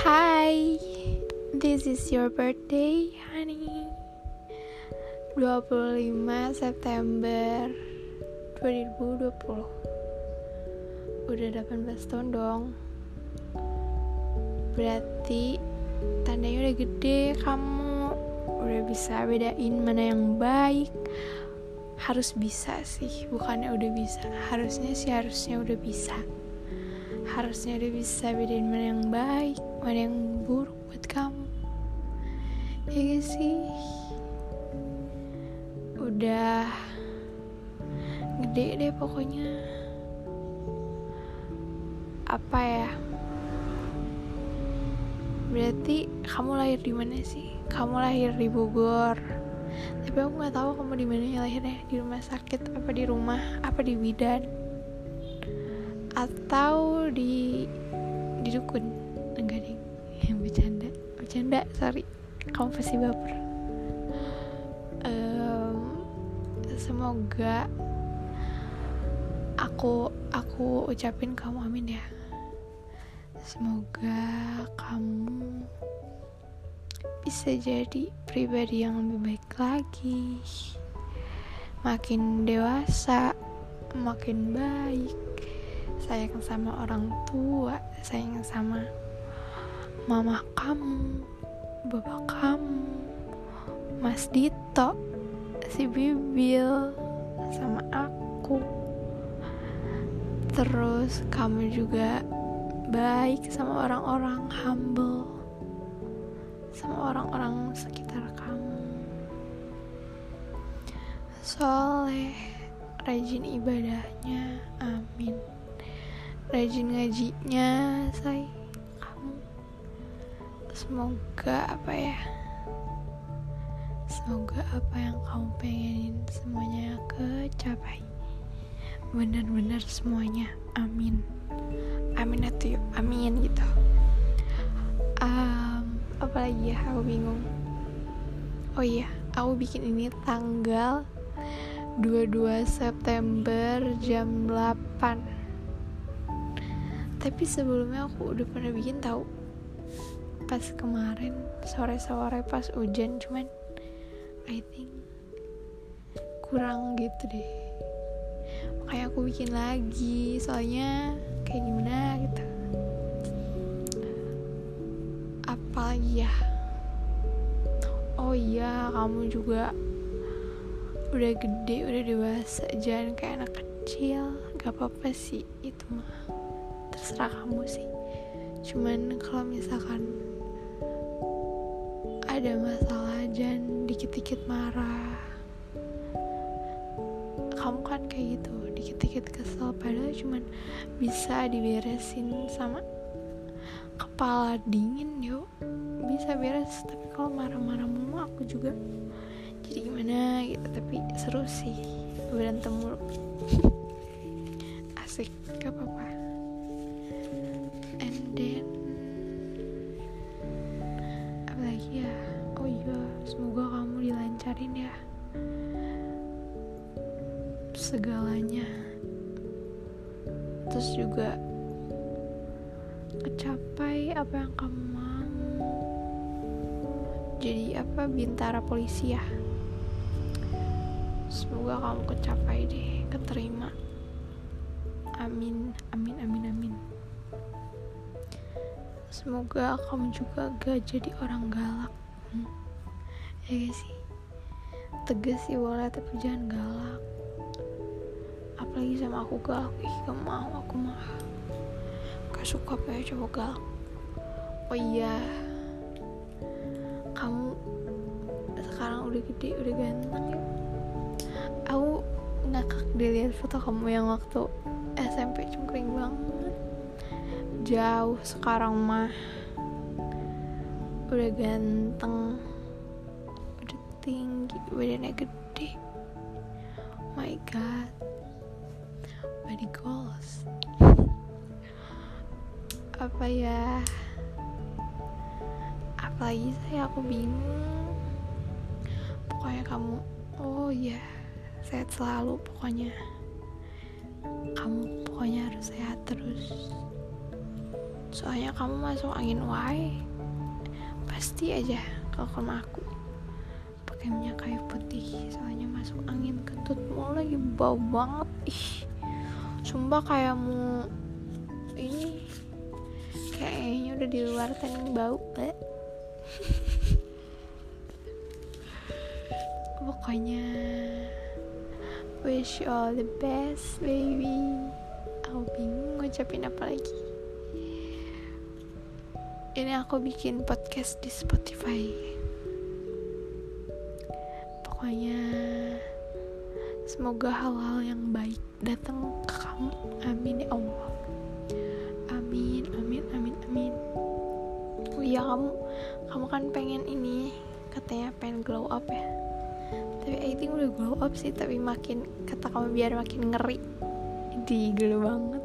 Hi, this is your birthday, honey. 25 September 2020. Udah 18 tahun dong. Berarti tandanya udah gede kamu. Udah bisa bedain mana yang baik. Harus bisa sih, bukannya udah bisa. Harusnya sih harusnya udah bisa harusnya udah bisa bedain mana yang baik mana yang buruk buat kamu. Ya gak sih? Udah gede deh pokoknya. Apa ya? Berarti kamu lahir di mana sih? Kamu lahir di Bogor. Tapi aku nggak tahu kamu di mana lahirnya. Di rumah sakit apa di rumah? Apa di bidan atau di di dukun? Enggak deh yang bercanda. Bercanda sorry. Kamu pasti baper. Um, semoga aku aku ucapin kamu amin ya. Semoga kamu bisa jadi pribadi yang lebih baik lagi. Makin dewasa makin baik sayang sama orang tua sayang sama mama kamu bapak kamu mas Dito si Bibil sama aku. Terus kamu juga baik sama orang-orang humble sama orang-orang sekitar kamu. Soleh rajin ibadahnya amin rajin ngajinya say kamu. Semoga apa ya semoga apa yang kamu pengenin semuanya kecapai. Benar-benar semuanya amin. Amin itu yuk. Amin gitu. Um, apalagi ya aku bingung. Oh iya aku bikin ini tanggal 22 September jam 8 tapi sebelumnya aku udah pernah bikin tahu pas kemarin sore-sore pas hujan cuman I think kurang gitu deh. Makanya aku bikin lagi soalnya kayak gimana gitu. Apalagi ya? Oh iya kamu juga udah gede udah dewasa jangan kayak anak kecil. Gak apa-apa sih itu mah terserah kamu sih. Cuman kalau misalkan ada masalah dan dikit-dikit marah. Kamu kan kayak gitu dikit-dikit kesel. Padahal cuman bisa diberesin sama kepala dingin yuk bisa beres tapi kalau marah-marah mulu aku juga jadi gimana gitu. Tapi seru sih berantem mulu. Asik gak apa-apa dilancarin ya. Segalanya. Terus juga kecapai apa yang kamu mau. Jadi apa bintara polisi ya? Semoga kamu kecapai deh keterima. Amin amin amin amin. Semoga kamu juga gak jadi orang galak. Hmm. ya gak sih tegas sih boleh tapi jangan galak. Apalagi sama aku galak ih gak mau aku mah gak suka apa ya cowok galak. Oh iya. Kamu sekarang udah gede udah ganteng ya? Aku ngakak deh lihat foto kamu yang waktu SMP cungkring banget. Jauh sekarang mah. Udah ganteng tinggi badannya gede. Oh my god. Body goals. Apa ya? Apalagi saya aku bingung. Pokoknya kamu oh ya sehat selalu pokoknya. Kamu pokoknya harus sehat terus. Soalnya kamu masuk angin wae pasti aja kalau sama aku pakai minyak kayu putih soalnya masuk angin kentut mau lagi bau banget. Ih sumpah kayak mau ini kayaknya udah di luar tadi bau Bleh. pokoknya wish you all the best baby. Aku bingung ngucapin apa lagi. Ini aku bikin podcast di Spotify pokoknya semoga hal-hal yang baik datang ke kamu. Amin ya Allah. Amin amin amin amin. Oh iya kamu kamu kan pengen ini katanya pengen glow up ya. Tapi I think udah glow up sih tapi makin kata kamu biar makin ngeri. Di glow banget.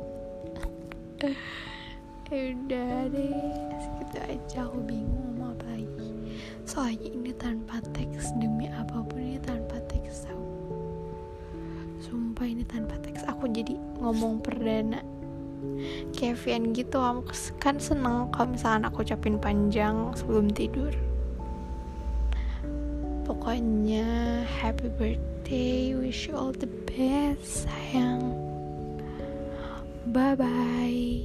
Ya udah deh segitu aja aku bingung soalnya ini tanpa teks demi apa pun ini tanpa teks tau. Sumpah ini tanpa teks. Aku jadi ngomong perdana. Kevin gitu kamu kan seneng kalau misalkan aku ucapin panjang sebelum tidur. Pokoknya happy birthday wish you all the best sayang. Bye bye